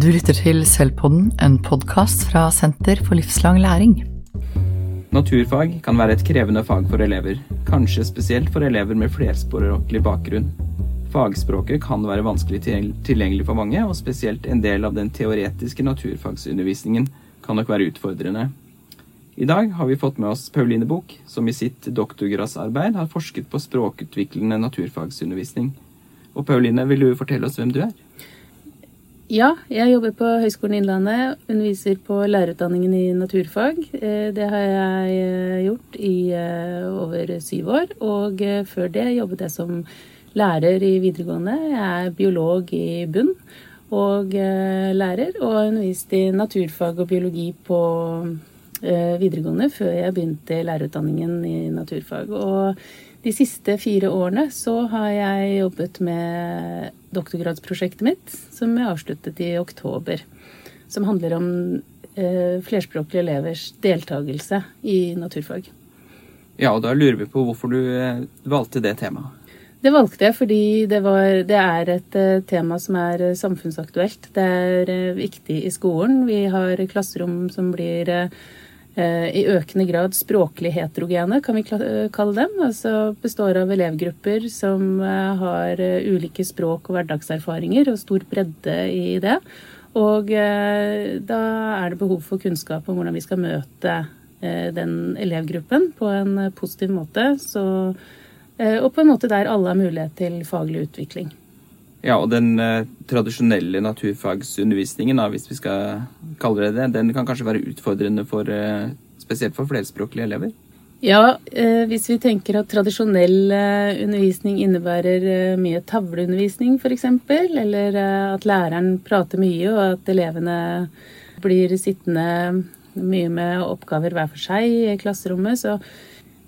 Du lytter til Selvpodden, en podkast fra Senter for livslang læring. Naturfag kan være et krevende fag for elever, kanskje spesielt for elever med flerspråklig bakgrunn. Fagspråket kan være vanskelig tilgjengelig for mange, og spesielt en del av den teoretiske naturfagsundervisningen kan nok være utfordrende. I dag har vi fått med oss Pauline Bok, som i sitt doktorgradsarbeid har forsket på språkutviklende naturfagsundervisning. Og Pauline, vil du fortelle oss hvem du er? Ja, jeg jobber på Høgskolen Innlandet. Underviser på lærerutdanningen i naturfag. Eh, det har jeg eh, gjort i eh, over syv år. Og før det jobbet jeg som lærer i videregående. Jeg er biolog i bunn og lærer. Og har undervist i naturfag og biologi på videregående før jeg begynte lærerutdanningen i naturfag. Og de siste fire årene så har jeg jobbet med doktorgradsprosjektet mitt, som jeg avsluttet i oktober. Som handler om eh, flerspråklige elevers deltakelse i naturfag. Ja, og da lurer vi på hvorfor du eh, valgte det temaet. Det valgte jeg fordi det, var, det er et uh, tema som er uh, samfunnsaktuelt. Det er viktig i skolen. Vi har klasserom som blir Eh, i økende grad språklig heterogene, kan vi kalle dem. Altså består av elevgrupper som eh, har eh, ulike språk og hverdagserfaringer, og stor bredde i det. Og da er det behov for kunnskap om hvordan vi skal møte den elevgruppen på en positiv måte. Så, og på en måte der alle har mulighet til faglig utvikling. Ja, og den eh, tradisjonelle naturfagsundervisningen, da, hvis vi skal kalle det det, den kan kanskje være utfordrende for eh, spesielt for flerspråklige elever? Ja, eh, hvis vi tenker at tradisjonell undervisning innebærer mye tavleundervisning f.eks., eller at læreren prater mye og at elevene blir sittende mye med oppgaver hver for seg i klasserommet, så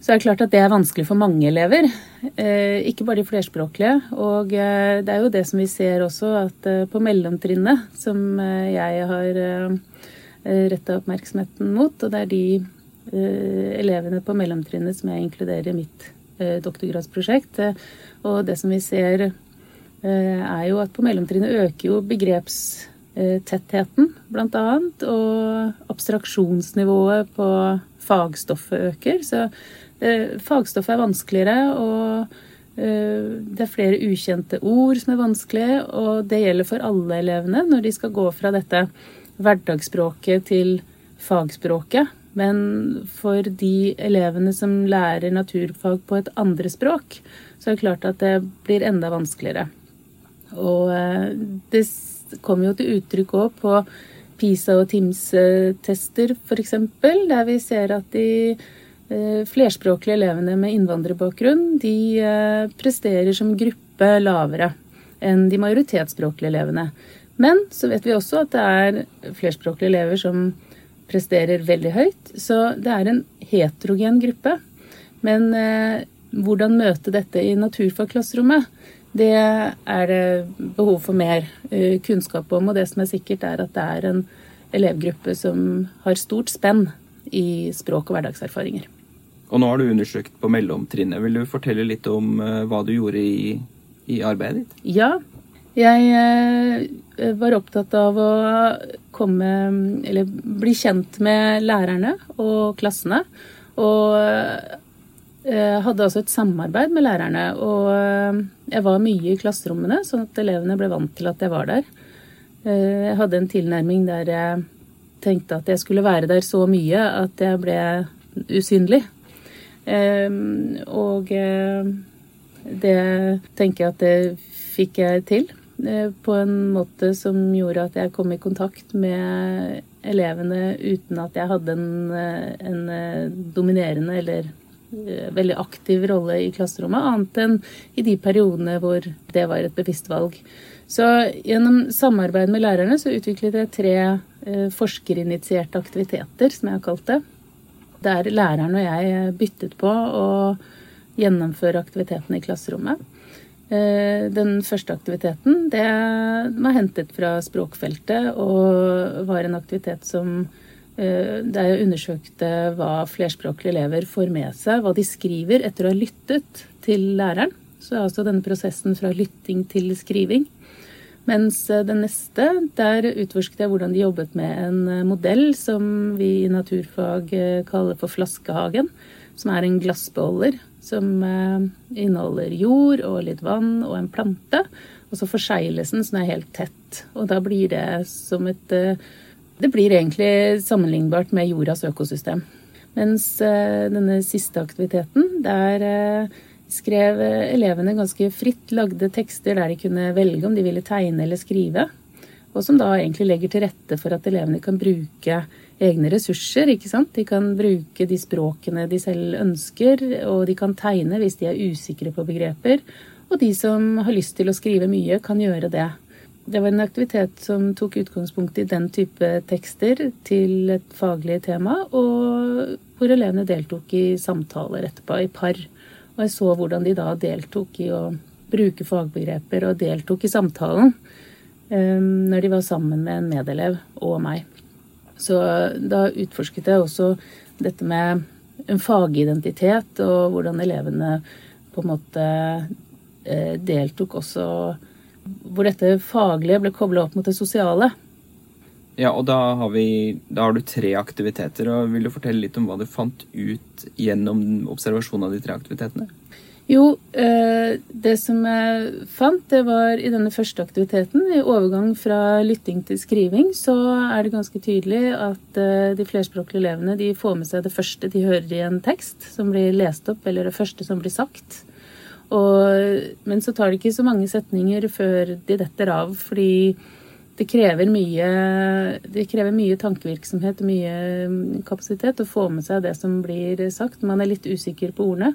så er det klart at det er vanskelig for mange elever. Eh, ikke bare de flerspråklige. Og eh, det er jo det som vi ser også, at eh, på mellomtrinnet, som jeg har retta oppmerksomheten mot, og det er de elevene på mellomtrinnet som jeg inkluderer i mitt doktorgradsprosjekt. Og det som vi ser, er jo at på mellomtrinnet øker jo begrepstettheten, annet. Og abstraksjonsnivået på fagstoffet øker. Så fagstoffet er vanskeligere, og eh, det er flere ukjente ord som er vanskelige. Og det gjelder for alle elevene når de skal gå fra dette hverdagsspråket til fagspråket. Men for de elevene som lærer naturfag på et andre språk, så er det klart at det blir enda vanskeligere. Og eh, det kommer jo til uttrykk òg på PISA- og TIMS-tester f.eks., der vi ser at de Eh, flerspråklige elevene med innvandrerbakgrunn de eh, presterer som gruppe lavere enn de majoritetsspråklige elevene. Men så vet vi også at det er flerspråklige elever som presterer veldig høyt. Så det er en heterogen gruppe. Men eh, hvordan møte dette i naturfagklasserommet, det er det behov for mer eh, kunnskap om. Og det som er sikkert, er at det er en elevgruppe som har stort spenn i språk og hverdagserfaringer. Og nå har du undersøkt på mellomtrinnet. Vil du fortelle litt om uh, hva du gjorde i, i, arbeidet ditt? Ja, jeg uh, var opptatt av å komme Eller bli kjent med lærerne og klassene. Og uh, hadde altså et samarbeid med lærerne. Og jeg var mye i klasserommene, sånn at elevene ble vant til at jeg var der. Jeg hadde en tilnærming der jeg tenkte at jeg skulle være der så mye at jeg ble usynlig. Ehm, og eh, det tenker jeg at det fikk jeg til eh, på en måte som gjorde at jeg kom i kontakt med elevene uten at jeg hadde en, eh, en dominerende eller veldig aktiv rolle i klasserommet, annet enn i de periodene hvor det var et bevisst valg. Så gjennom samarbeid med lærerne så utviklet jeg tre forskerinitierte aktiviteter, som jeg har kalt det der læreren og jeg byttet på å gjennomføre aktiviteten i klasserommet. Eh, den første aktiviteten det var hentet fra språkfeltet og var en aktivitet som eh, der jeg undersøkte hva flerspråklige elever får med seg, hva de skriver etter å ha lyttet til læreren. Så altså denne prosessen fra lytting til skriving. Mens eh, den neste, der utforsket jeg hvordan de jobbet med en eh, modell som vi i naturfag kaller for flaskehagen. Som er en glassbeholder som inneholder jord og litt vann og en plante. Og så forsegles den, som er helt tett. Og da blir det som et Det blir egentlig sammenlignbart med jordas økosystem. Mens denne siste aktiviteten, der skrev elevene ganske fritt lagde tekster der de kunne velge om de ville tegne eller skrive. Og som da egentlig legger til rette for at elevene kan bruke egne ressurser. ikke sant? De kan bruke de språkene de selv ønsker, og de kan tegne hvis de er usikre på begreper. Og de som har lyst til å skrive mye, kan gjøre det. Det var en aktivitet som tok utgangspunkt i den type tekster til et faglig tema, og hvor elevene deltok i samtaler etterpå, i par. Og jeg så hvordan de da deltok i å bruke fagbegreper og deltok i samtalen um, når de var sammen med en medelev og meg. Så da utforsket jeg også dette med en fagidentitet og hvordan elevene på en måte eh, deltok også Hvor dette faglige ble kobla opp mot det sosiale. Ja, og da har, vi, da har du tre aktiviteter. og Vil du fortelle litt om hva du fant ut gjennom observasjonen av de tre aktivitetene? Jo, eh, det som jeg fant, det var i denne første aktiviteten, i overgang fra lytting til skriving, så er det ganske tydelig at eh, de flerspråklige elevene de får med seg det første de hører i en tekst, som blir lest opp, eller det første som blir sagt. Og, men så tar det ikke så mange setninger før de detter av, fordi det krever mye, det krever mye tankevirksomhet og mye mm, kapasitet å få med seg det som blir sagt. Man er litt usikker på ordene.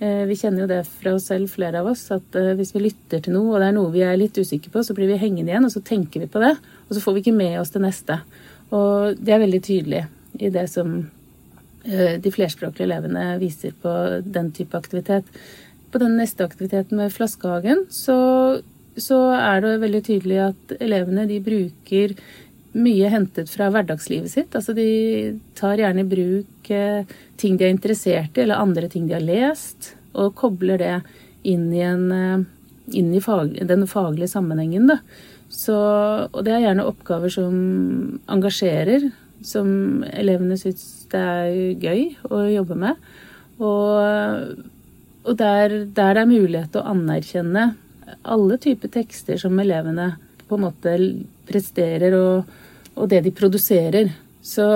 Eh, vi kjenner jo det fra oss selv, flere av oss, at eh, hvis vi lytter til noe, og det er noe vi er litt usikre på, så blir vi hengende igjen, og så tenker vi på det. Og så får vi ikke med oss det neste. Og det er veldig tydelig i det som eh, de flerspråklige elevene viser på den type aktivitet. På den neste aktiviteten med Flaskehagen så så er det veldig tydelig at elevene de bruker mye hentet fra hverdagslivet sitt. Altså de tar gjerne i bruk eh, ting de er interessert i, eller andre ting de har lest, og kobler det inn i, en, eh, inn i fag, den faglige sammenhengen. Da. Så, og det er gjerne oppgaver som engasjerer, som elevene syns det er gøy å jobbe med. Og, og der, der det er mulighet til å anerkjenne alle typer tekster som elevene på en måte presterer, og, og det de produserer. Så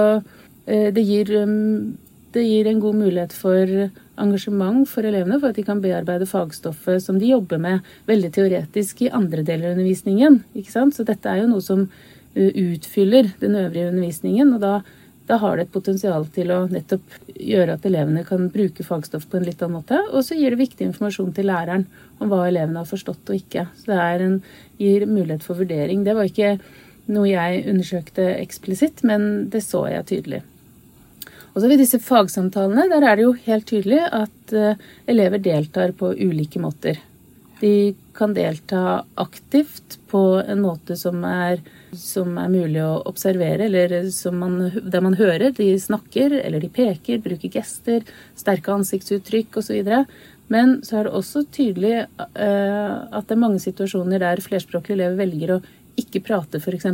eh, det gir, um, det gir en god mulighet for engasjement for elevene, for at de kan bearbeide fagstoffet som de jobber med veldig teoretisk i andre deler av undervisningen. Så dette er jo noe som uh, utfyller den øvrige undervisningen. og da da har det et potensial til å nettopp gjøre at elevene kan bruke fagstoff på en litt annen måte. Og så gir det viktig informasjon til læreren om hva elevene har forstått og ikke. Så det en, gir mulighet for vurdering. Det var ikke noe jeg undersøkte eksplisitt, men det så jeg tydelig. Og så ved disse fagsamtalene, der er det jo helt tydelig at uh, elever deltar på ulike måter. De kan delta aktivt på en måte som er som er mulig å observere, eller man, der man hører. De snakker, eller de peker, bruker gester, sterke ansiktsuttrykk osv. Men så er det også tydelig uh, at det er mange situasjoner der flerspråklige elever velger å ikke prate, f.eks.,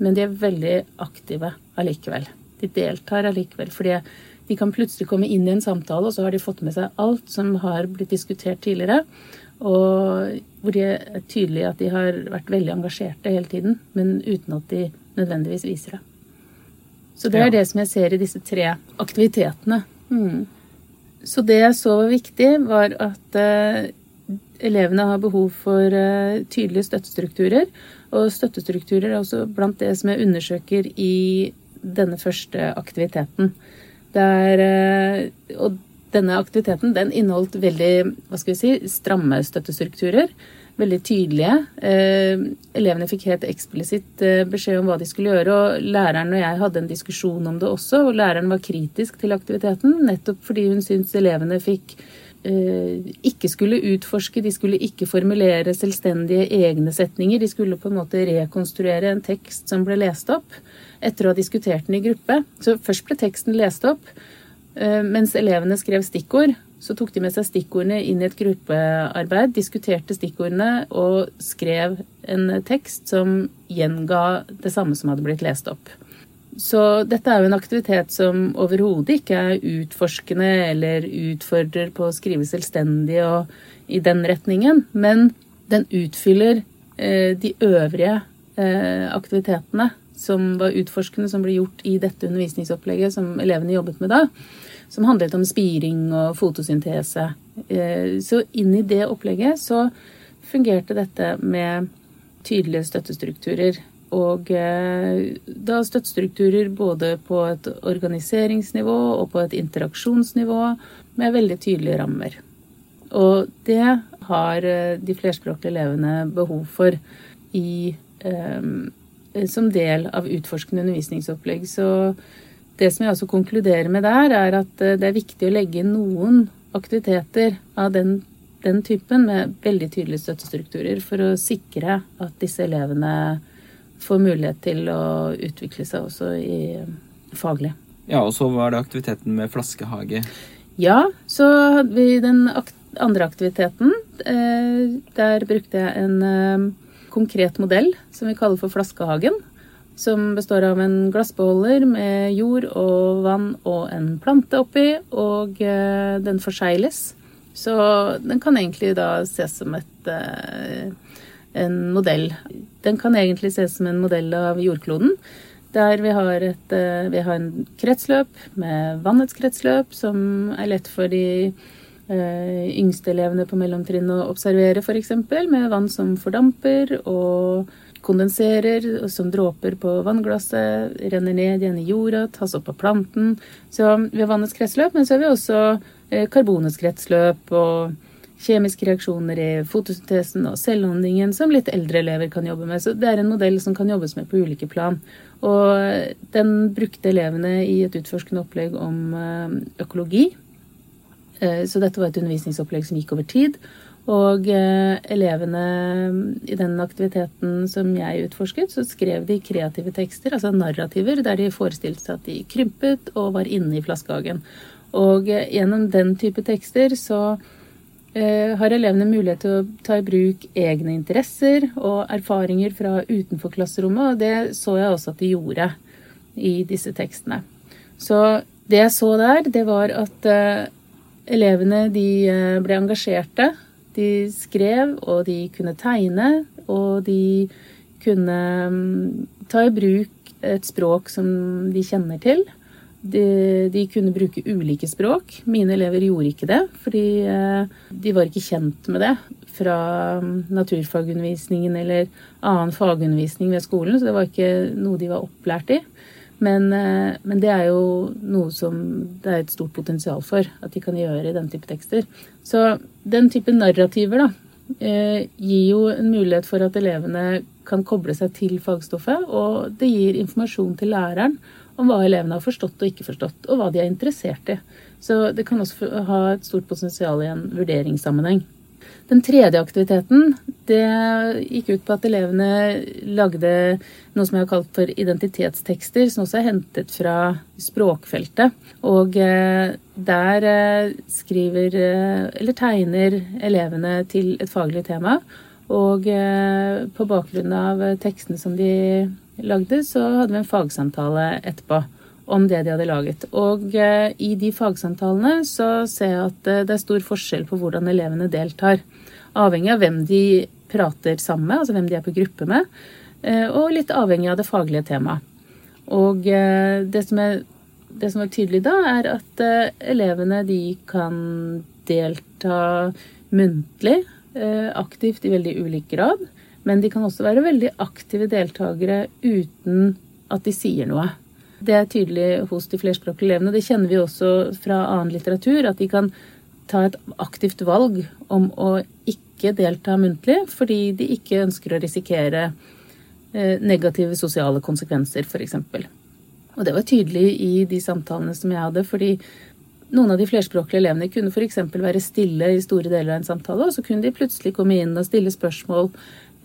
men de er veldig aktive allikevel. De deltar allikevel. fordi de kan plutselig komme inn i en samtale, og så har de fått med seg alt som har blitt diskutert tidligere. Og hvor det er tydelig at de har vært veldig engasjerte hele tiden, men uten at de nødvendigvis viser det. Så det er ja. det som jeg ser i disse tre aktivitetene. Mm. Så det jeg så var viktig, var at uh, elevene har behov for uh, tydelige støttestrukturer. Og støttestrukturer er også blant det som jeg undersøker i denne første aktiviteten. Der, uh, og denne aktiviteten den inneholdt veldig hva skal vi si, stramme støttestrukturer. Veldig tydelige. Eh, elevene fikk helt eksplisitt eh, beskjed om hva de skulle gjøre. Og læreren og jeg hadde en diskusjon om det også, og læreren var kritisk til aktiviteten. Nettopp fordi hun syntes elevene fikk eh, ikke skulle utforske, de skulle ikke formulere selvstendige egne setninger. De skulle på en måte rekonstruere en tekst som ble lest opp, etter å ha diskutert den i gruppe. Så først ble teksten lest opp. Eh, mens elevene skrev stikkord, så tok de med seg stikkordene inn i et gruppearbeid, diskuterte stikkordene og skrev en tekst som gjenga det samme som hadde blitt lest opp. Så dette er jo en aktivitet som overhodet ikke er utforskende eller utfordrer på å skrive selvstendig og i den retningen, men den utfyller eh, de øvrige eh, aktivitetene som var utforskende, som ble gjort i dette undervisningsopplegget som elevene jobbet med da som handlet om spiring og fotosyntese. Eh, så inn i det opplegget så fungerte dette med tydelige støttestrukturer. Og eh, da støttestrukturer både på et organiseringsnivå og på et interaksjonsnivå med veldig tydelige rammer. Og det har eh, de flerspråklige elevene behov for i, som del av utforskende undervisningsopplegg. Så det som jeg også konkluderer med der, er at eh, det er viktig å legge inn noen aktiviteter av den, den typen med veldig tydelige støttestrukturer for å sikre at disse elevene får mulighet til å utvikle seg også i faglig. Ja, og så var det aktiviteten med flaskehage. Ja, så hadde vi den andre aktiviteten. Eh, der brukte jeg en eh, konkret modell som vi kaller for Flaskehagen som består av en glassbeholder med jord og vann og en plante oppi, og eh, den forsegles. Så den kan egentlig da ses som et, eh, en modell. Den kan egentlig ses som en modell av jordkloden. Der vi har, et, eh, vi har en kretsløp med vannets kretsløp, som er lett for de yngste elevene på mellomtrinn å observere, f.eks. Med vann som fordamper og kondenserer som dråper på vannglasset, renner ned igjen i jorda, tas opp av planten. Så vi har vannets kretsløp, men så har vi også eh, karbonets kretsløp og kjemiske reaksjoner i fotosyntesen og selvhandlingen som litt eldre elever kan jobbe med. Så det er en modell som kan jobbes med på ulike plan. Og den brukte elevene i et utforskende opplegg om eh, økologi. Eh, så dette var et undervisningsopplegg som gikk over tid. Og eh, elevene i den aktiviteten som jeg utforsket, så skrev de kreative tekster, altså narrativer, der de forestilte seg at de krympet og var inne i flaskehagen. Og eh, gjennom den type tekster så eh, har elevene mulighet til å ta i bruk egne interesser og erfaringer fra utenfor klasserommet, og det så jeg også at de gjorde i disse tekstene. Så det jeg så der, det var at elevene de ble engasjerte de skrev, og de kunne tegne, og de kunne mm, ta i bruk et språk som de kjenner til. De, de, kunne bruke ulike språk. Mine elever gjorde ikke det, fordi eh, de var ikke kjent med det fra mm, naturfagundervisningen eller annen fagundervisning ved skolen, så det var ikke noe de var opplært i. Men, eh, men, det er jo noe som det er et stort potensial for at de kan gjøre i den type tekster. Så den type narrativer da, eh, gir jo en mulighet for at elevene kan koble seg til fagstoffet, og det gir informasjon til læreren om hva elevene har forstått og ikke forstått, og hva de er interessert i. Så det kan også ha et stort potensial i en vurderingssammenheng. Den tredje aktiviteten det gikk ut på at elevene lagde noe som jeg har kalt for identitetstekster, som også er hentet fra språkfeltet. Og eh, der eh, skriver eh, eller tegner elevene til et faglig tema. Og på bakgrunn av tekstene som de lagde, så hadde vi en fagsamtale etterpå om det de hadde laget. Og i de fagsamtalene så ser jeg at det er stor forskjell på hvordan elevene deltar. Avhengig av hvem de prater sammen med, altså hvem de er på gruppe med, eh, og litt avhengig av det faglige temaet. Og eh, det som er, det som er tydelig da, er at eh, elevene de kan delta muntlig, aktivt i veldig ulik grad. Men de kan også være veldig aktive deltakere uten at de sier noe. Det er tydelig hos de flerspråklige elevene. Det kjenner vi også fra annen litteratur, at de kan ta et aktivt valg om å ikke delta muntlig fordi de ikke ønsker å risikere eh, negative sosiale konsekvenser, f.eks. Og det var tydelig i de samtalene som jeg hadde, fordi noen av de flerspråklige elevene kunne f.eks. være stille i store deler av en samtale, og så kunne de plutselig komme inn og stille spørsmål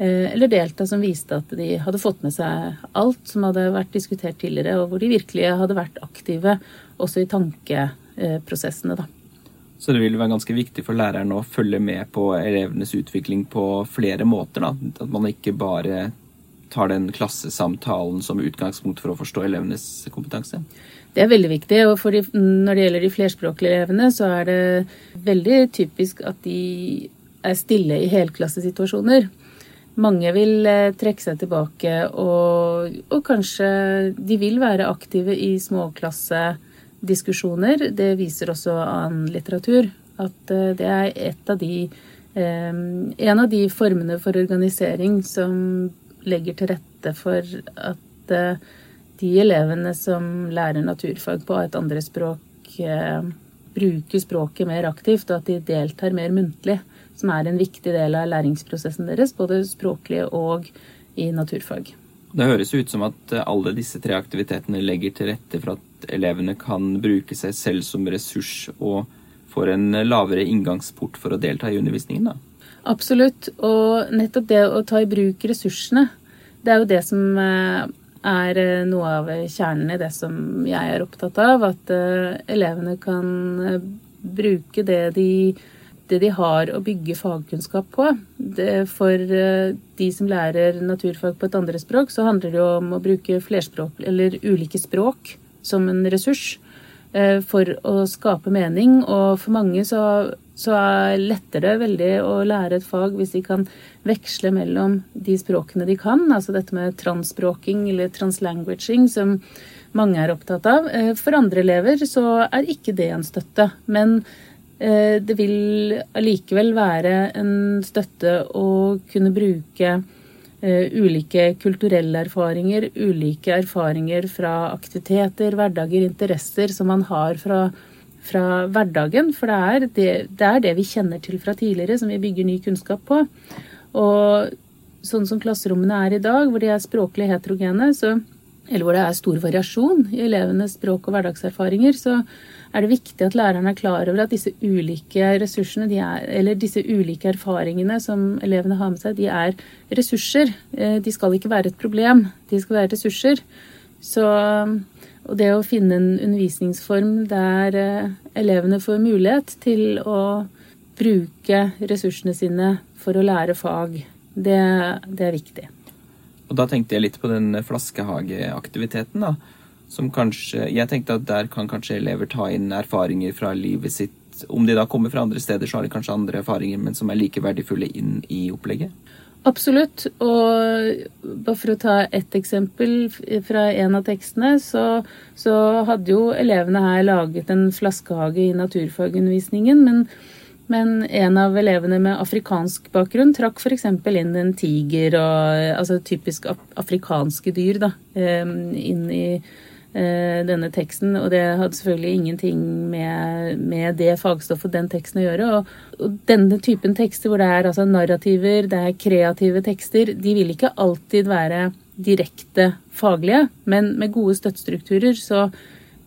eller delta som viste at de hadde fått med seg alt som hadde vært diskutert tidligere, og hvor de virkelig hadde vært aktive også i tankeprosessene, da. Så det vil være ganske viktig for læreren å følge med på elevenes utvikling på flere måter. Da. At man ikke bare tar den klassesamtalen som utgangspunkt for å forstå elevenes kompetanse. Det er veldig viktig. Og de, når det gjelder de flerspråklige elevene, så er det veldig typisk at de er stille i helklassesituasjoner. Mange vil eh, trekke seg tilbake, og, og kanskje de vil være aktive i småklassediskusjoner. Det viser også annen litteratur. At eh, det er av de, eh, en av de formene for organisering som legger til rette for at de elevene som lærer naturfag på et andre språk, bruker språket mer aktivt, og at de deltar mer muntlig som er en viktig del av læringsprosessen deres, både språklig og i naturfag. Det høres ut som at alle disse tre aktivitetene legger til rette for at elevene kan bruke seg selv som ressurs og får en lavere inngangsport for å delta i undervisningen. da. Absolutt. Og nettopp det å ta i bruk ressursene, det er jo det som eh, er eh, noe av kjernen i det som jeg er opptatt av. At eh, elevene kan bruke det de det de har å bygge fagkunnskap på. Det for eh, de som lærer naturfag på et andre språk, så handler det om å bruke flerspråk, eller ulike språk, som en ressurs eh, for å skape mening. Og for mange så, så letter det veldig å lære et fag hvis de kan veksle mellom de språkene de kan. Altså dette med transspråking eller translanguaging, som mange er opptatt av. Eh, for andre elever så er ikke det en støtte. men det vil allikevel være en støtte å kunne bruke eh, ulike kulturelle erfaringer, ulike erfaringer fra aktiviteter, hverdager, interesser som man har fra, fra hverdagen. For det er det, det er det vi kjenner til fra tidligere, som vi bygger ny kunnskap på. Og sånn som klasserommene er i dag, hvor de er språklig heterogene, så, eller hvor det er stor variasjon i elevenes språk og hverdagserfaringer, så er det viktig at læreren er klar over at disse ulike ressursene, er, eller disse ulike erfaringene som elevene har med seg, de er ressurser. Eh, de skal ikke være et problem, de skal være ressurser. Så, og det å finne en undervisningsform der eh, elevene får mulighet til å bruke ressursene sine for å lære fag, det, det er viktig. Og da tenkte jeg litt på den flaskehageaktiviteten, da som kanskje Jeg tenkte at der kan kanskje elever ta inn erfaringer fra livet sitt. Om de da kommer fra andre steder, så har de kanskje andre erfaringer, men som er like verdifulle inn i opplegget? Absolutt. Og bare for å ta ett eksempel fra en av tekstene, så, så hadde jo elevene her laget en flaskehage i naturfagundervisningen. men men en av elevene med afrikansk bakgrunn trakk f.eks. inn en tiger og altså typisk afrikanske dyr da, inn i Eh, denne teksten, og det hadde selvfølgelig ingenting med, med det fagstoffet den teksten å gjøre. Og, og, denne typen tekster hvor det er altså narrativer, det er kreative tekster, de vil ikke alltid være direkte faglige, men med gode støttestrukturer så,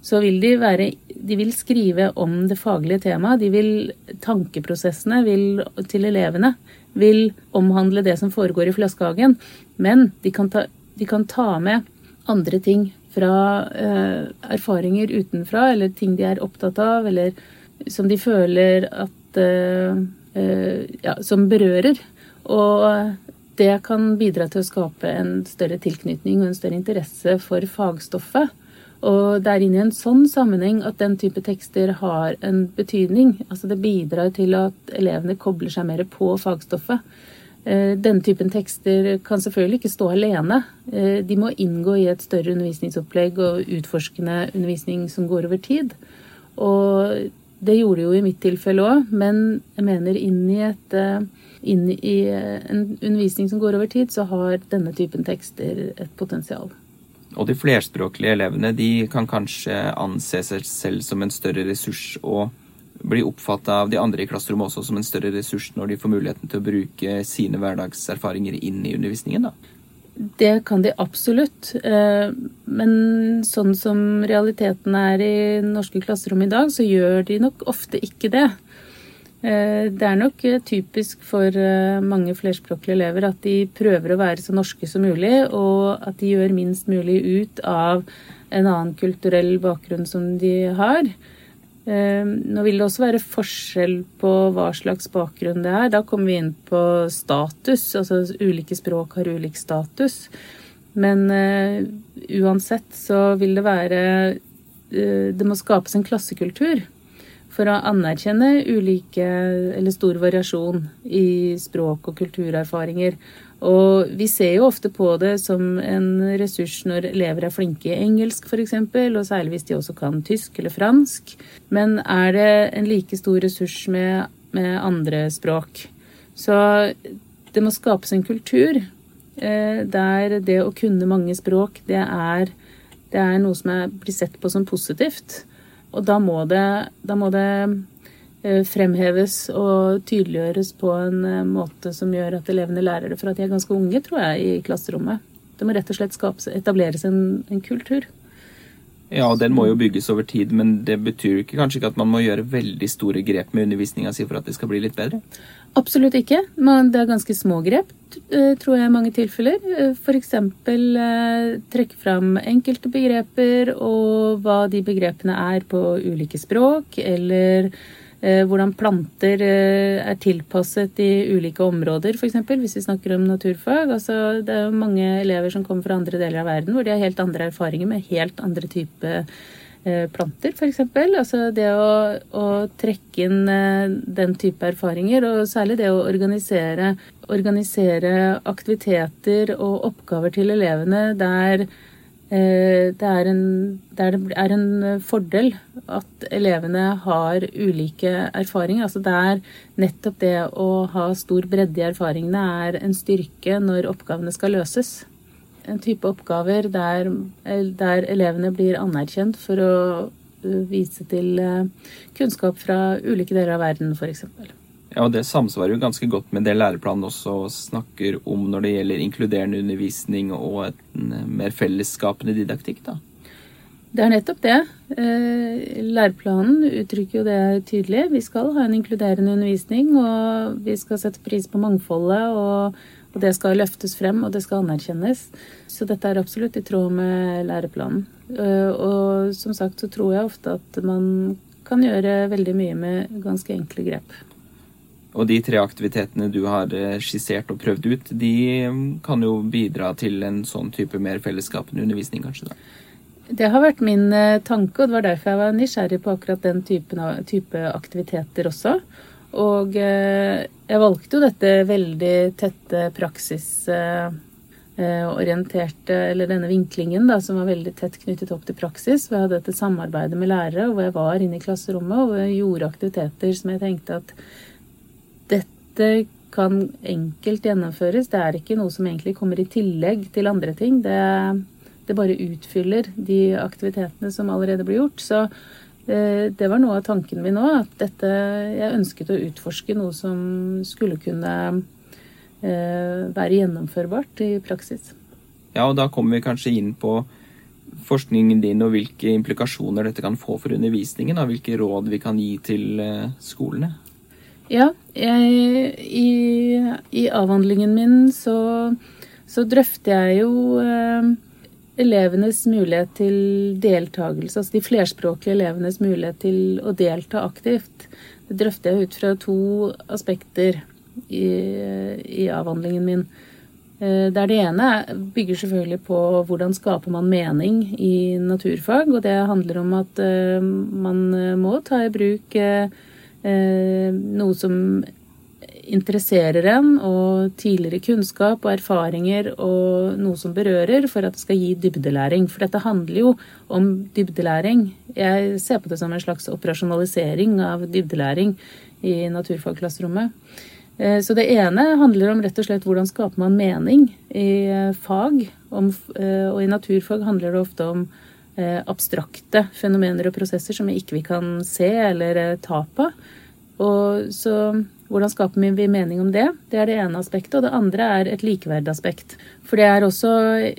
så vil de være De vil skrive om det faglige temaet. De vil Tankeprosessene vil, til elevene vil omhandle det som foregår i Flaskehagen, men de kan ta, de kan ta med andre ting fra eh, erfaringer utenfra, eller ting de er opptatt av, eller som de føler at eh, eh, Ja, som berører. Og det kan bidra til å skape en større tilknytning og en større interesse for fagstoffet. Og det er inn i en sånn sammenheng at den type tekster har en betydning. Altså det bidrar til at elevene kobler seg mer på fagstoffet. Den denne typen tekster kan selvfølgelig ikke stå alene. Eh, de må inngå i et større undervisningsopplegg og utforskende undervisning som går over tid. Og det gjorde det jo i mitt tilfelle òg, men jeg mener inn i, et, eh, inn i en undervisning som går over tid, så har denne typen tekster et potensial. Og de flerspråklige elevene de kan kanskje anse seg selv som en større ressurs og bli oppfatta av de andre i klasserommet også som en større ressurs når de får muligheten til å bruke sine hverdagserfaringer inn i undervisningen? da? Det kan de absolutt. Eh, men sånn som realiteten er i norske klasserom i dag, så gjør de nok ofte ikke det. Eh, det er nok typisk for eh, mange flerspråklige elever at de prøver å være så norske som mulig, og at de gjør minst mulig ut av en annen kulturell bakgrunn som de har. Nå vil det også være forskjell på hva slags bakgrunn det er. Da kommer vi inn på status. Altså ulike språk har ulik status. Men uansett så vil det være Det må skapes en klassekultur for å anerkjenne ulike eller stor variasjon i språk og kulturerfaringer. Og vi ser jo ofte på det som en ressurs når elever er flinke i engelsk f.eks., og særlig hvis de også kan tysk eller fransk. Men er det en like stor ressurs med, med andre språk? Så det må skapes en kultur eh, der det å kunne mange språk, det er, det er noe som er, blir sett på som positivt. Og da må det, da må det Eh, fremheves og tydeliggjøres på en eh, måte som gjør at elevene lærer det fra at de er ganske unge, tror jeg, i klasserommet. Det må rett og slett skapes, etableres en, en, kultur. Ja, den må jo bygges over tid, men det betyr ikke, kanskje ikke at man må gjøre veldig store grep med undervisninga si for at det skal bli litt bedre? Absolutt ikke. Men det er ganske små grep, eh, tror jeg i mange tilfeller. F.eks. trekke fram enkelte begreper og hva de begrepene er på ulike språk, eller Eh, hvordan planter eh, er tilpasset i ulike områder, f.eks. Hvis vi snakker om naturfag. Altså, det er jo mange elever som kommer fra andre deler av verden hvor de har helt andre erfaringer med helt andre typer eh, planter, f.eks. Altså det å, å, trekke inn den type erfaringer, og særlig det å organisere, organisere aktiviteter og oppgaver til elevene der Eh, det er, en, det er en fordel at elevene har ulike erfaringer. Altså det er nettopp det å ha stor bredde i erfaringene er en styrke når oppgavene skal løses. En type oppgaver der, der elevene blir anerkjent for å eh, vise til eh, kunnskap fra ulike deler av verden, f.eks. Ja, og Det samsvarer jo ganske godt med det læreplanen også snakker om når det gjelder inkluderende undervisning og en eh, mer fellesskapende didaktikk. da. Det er nettopp det. Eh, læreplanen uttrykker jo det tydelig. Vi skal ha en inkluderende undervisning, og vi skal sette pris på mangfoldet. Og, og det skal løftes frem, og det skal anerkjennes. Så dette er absolutt i tråd med læreplanen. Eh, og som sagt så tror jeg ofte at man kan gjøre veldig mye med ganske enkle grep. Og de tre aktivitetene du har eh, skissert og prøvd ut, de mm, kan jo bidra til en sånn type mer fellesskapende undervisning, kanskje? da? Det har vært min eh, tanke, og det var derfor jeg var nysgjerrig på akkurat den typen av, type aktiviteter også. Og eh, jeg valgte jo dette veldig tette praksisorienterte, eller denne vinklingen da, som var veldig tett knyttet opp til praksis. Jeg hadde dette samarbeidet med lærere, hvor jeg var inne i klasserommet og gjorde aktiviteter som jeg tenkte at dette kan enkelt gjennomføres. Det er ikke noe som egentlig kommer i tillegg til andre ting. Det, det bare utfyller de aktivitetene som allerede blir gjort. Så eh, det var noe av tanken min nå, at dette Jeg ønsket å utforske noe som skulle kunne eh, være gjennomførbart i praksis. Ja, og da kommer vi kanskje inn på forskningen din og hvilke implikasjoner dette kan få for undervisningen, og hvilke råd vi kan gi til eh, skolene. Ja, jeg, i, i, avhandlingen min så, så drøfter jeg jo eh, elevenes mulighet til deltakelse, altså de flerspråklige elevenes mulighet til å delta aktivt. Det drøfter jeg ut fra to aspekter i, i avhandlingen min. Eh, der det ene bygger selvfølgelig på hvordan skaper man mening i naturfag. Og det handler om at eh, man må ta i bruk Eh, noe som interesserer en, og tidligere kunnskap og erfaringer og noe som berører, for at det skal gi dybdelæring. For dette handler jo om dybdelæring. Jeg ser på det som en slags operasjonalisering av dybdelæring i naturfagklasserommet. Eh, så det ene handler om rett og slett hvordan skaper man mening i eh, fag. Og i naturfag handler det ofte om abstrakte fenomener og prosesser som vi ikke kan se eller ta på. Og så hvordan skaper vi mening om det? Det er det ene aspektet. Og det andre er et likeverdaspekt. For det er også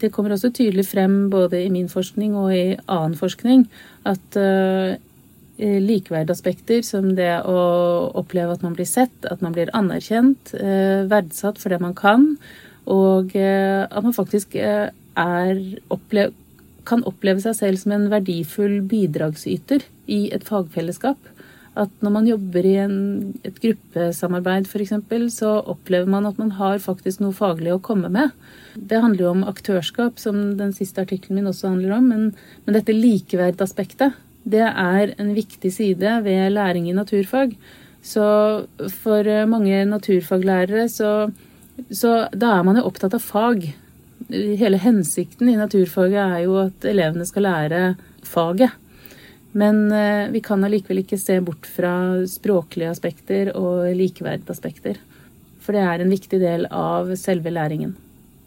Det kommer også tydelig frem både i min forskning og i annen forskning at uh, likeverdaspekter som det å oppleve at man blir sett, at man blir anerkjent, uh, verdsatt for det man kan, og uh, at man faktisk er opplev kan oppleve seg selv som en verdifull bidragsyter i et fagfellesskap. At når man jobber i en, et gruppesamarbeid f.eks., så opplever man at man har faktisk noe faglig å komme med. Det handler jo om aktørskap, som den siste artikkelen min også handler om. Men, men dette likeverdaspektet, det er en viktig side ved læring i naturfag. Så for mange naturfaglærere så, så da er man jo opptatt av fag. Hele hensikten i naturfaget er jo at elevene skal lære faget. Men eh, vi kan allikevel ikke se bort fra språklige aspekter og likeverdaspekter. For det er en viktig del av selve læringen.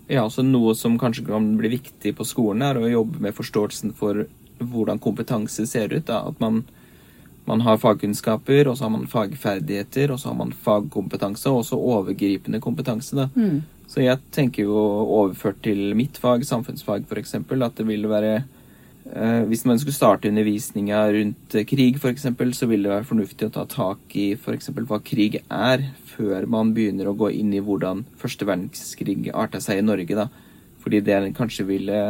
Ja, så Noe som kanskje kan bli viktig på skolen, er å jobbe med forståelsen for hvordan kompetanse ser ut. Da. At man, man har fagkunnskaper, og så har man fagferdigheter, og så har man fagkompetanse, og også overgripende kompetanse. Mm. Så jeg tenker jo overført til mitt fag, samfunnsfag f.eks., at det ville være eh, Hvis man skulle starte undervisninga rundt krig f.eks., så ville det være fornuftig å ta tak i f.eks. hva krig er, før man begynner å gå inn i hvordan første verdenskrig arta seg i Norge. da. Fordi det kanskje ville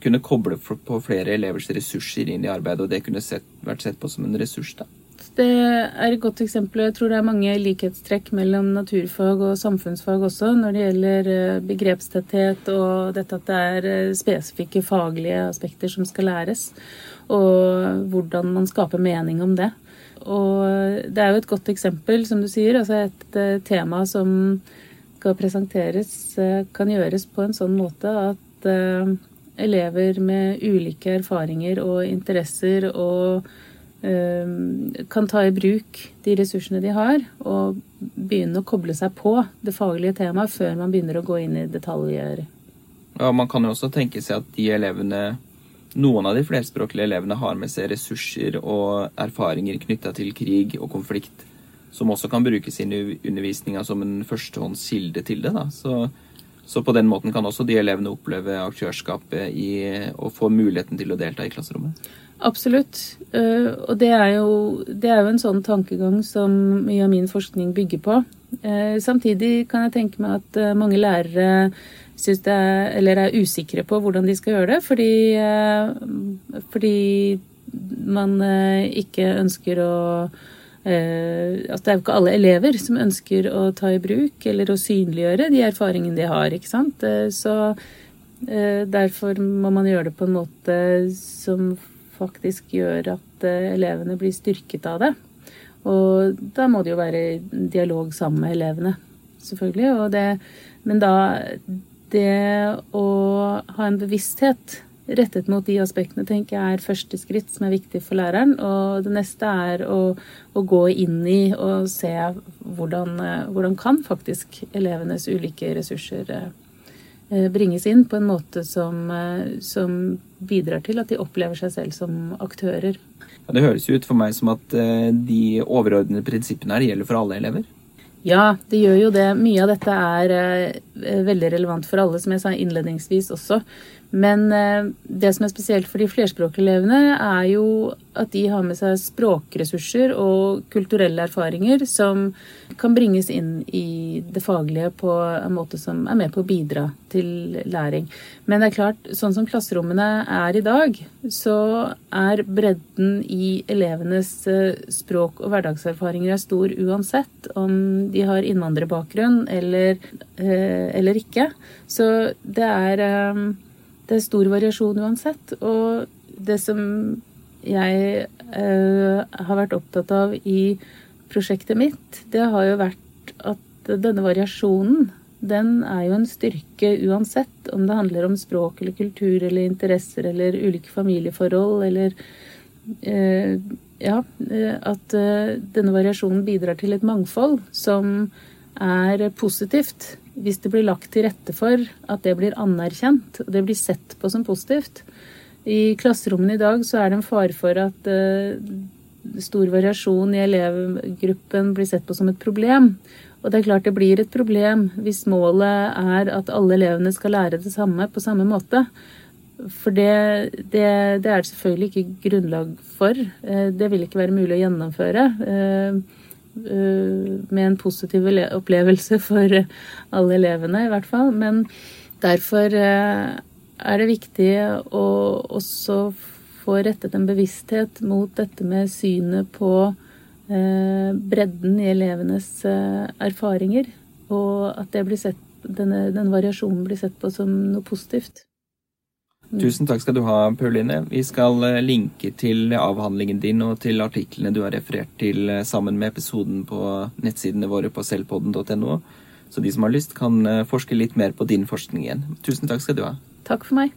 kunne koble på flere elevers ressurser inn i arbeidet, og det kunne sett, vært sett på som en ressurs. da. Det er et godt eksempel. Jeg tror det er mange likhetstrekk mellom naturfag og samfunnsfag også når det gjelder eh, begrepstetthet og dette at det er eh, spesifikke faglige aspekter som skal læres. Og hvordan man skaper mening om det. Og det er jo et godt eksempel, som du sier. Altså et eh, tema som skal presenteres, kan gjøres på en sånn måte at elever med ulike erfaringer og interesser og Eh, kan ta i bruk de ressursene de har, og begynne å koble seg på det faglige temaet før man begynner å gå inn i detaljer. Ja, Man kan jo også tenke seg at de elevene, noen av de flerspråklige elevene har med seg ressurser og erfaringer knytta til krig og konflikt, som også kan brukes i undervisninga som en førstehåndskilde til det. da. Så, så, på den måten kan også de elevene oppleve aktørskapet i og få muligheten til å delta i klasserommet. Absolutt. Eh, og det er, jo, det er, jo, en sånn tankegang som mye av min forskning bygger på. Eh, samtidig kan jeg tenke meg at eh, mange lærere er, eller er usikre på hvordan de skal gjøre det, fordi, fordi man ikke ønsker å at det er jo ikke alle elever som ønsker å ta i bruk eller å synliggjøre de erfaringene de har. ikke sant? Så derfor må man gjøre det på en måte som faktisk gjør at eh, elevene blir styrket av det. Og da må det jo være dialog sammen med elevene, selvfølgelig. Det, men da det å ha en bevissthet rettet mot de aspektene tenker jeg er første skritt som er viktig for læreren. Og det neste er å, å gå inn i og se hvordan, eh, hvordan kan faktisk elevenes ulike ressurser eh, bringes inn på en måte som, eh, som, bidrar til at de opplever seg selv som aktører. Ja, det høres ut for meg som at eh, de overordnede prinsippene her gjelder for alle elever? Ja, det gjør jo det. Mye av dette er veldig relevant for alle, som jeg sa innledningsvis også. Men eh, det som er spesielt for de flerspråklige elevene, er jo at de har med seg språkressurser og kulturelle erfaringer som kan bringes inn i det faglige på en måte som er med på å bidra til læring. Men det er klart, sånn som klasserommene er i dag, så er bredden i elevenes eh, språk- og hverdagserfaringer stor uansett om de har innvandrerbakgrunn eller, eh, eller ikke. Så det er det er stor variasjon uansett. Og det som jeg eh, har vært opptatt av i prosjektet mitt, det har jo vært at denne variasjonen, den er jo en styrke uansett om det handler om språk eller kultur eller interesser eller ulike familieforhold eller eh, Ja, eh, at eh, denne variasjonen bidrar til et mangfold som er positivt hvis det blir lagt til rette for at det blir anerkjent og det blir sett på som positivt. I klasserommene i dag så er det en fare for at uh, stor variasjon i elevgruppen blir sett på som et problem. Og det er klart det blir et problem hvis målet er at alle elevene skal lære det samme på samme måte. For det, det, det er det selvfølgelig ikke grunnlag for. Uh, det vil ikke være mulig å gjennomføre. Eh, med en positiv opplevelse for alle elevene, i hvert fall. Men derfor eh, er det viktig å også få rettet en bevissthet mot dette med synet på eh, bredden i elevenes erfaringer, og at sett, denne, denne variasjonen blir sett på som noe positivt. Tusen takk skal du ha, Pauline. Vi skal eh, linke til avhandlingen din og til artiklene du har referert til eh, sammen med episoden på nettsidene våre på selvpodden.no. Så de som har lyst, kan eh, forske litt mer på din forskning igjen. Tusen takk skal du ha. Takk for meg.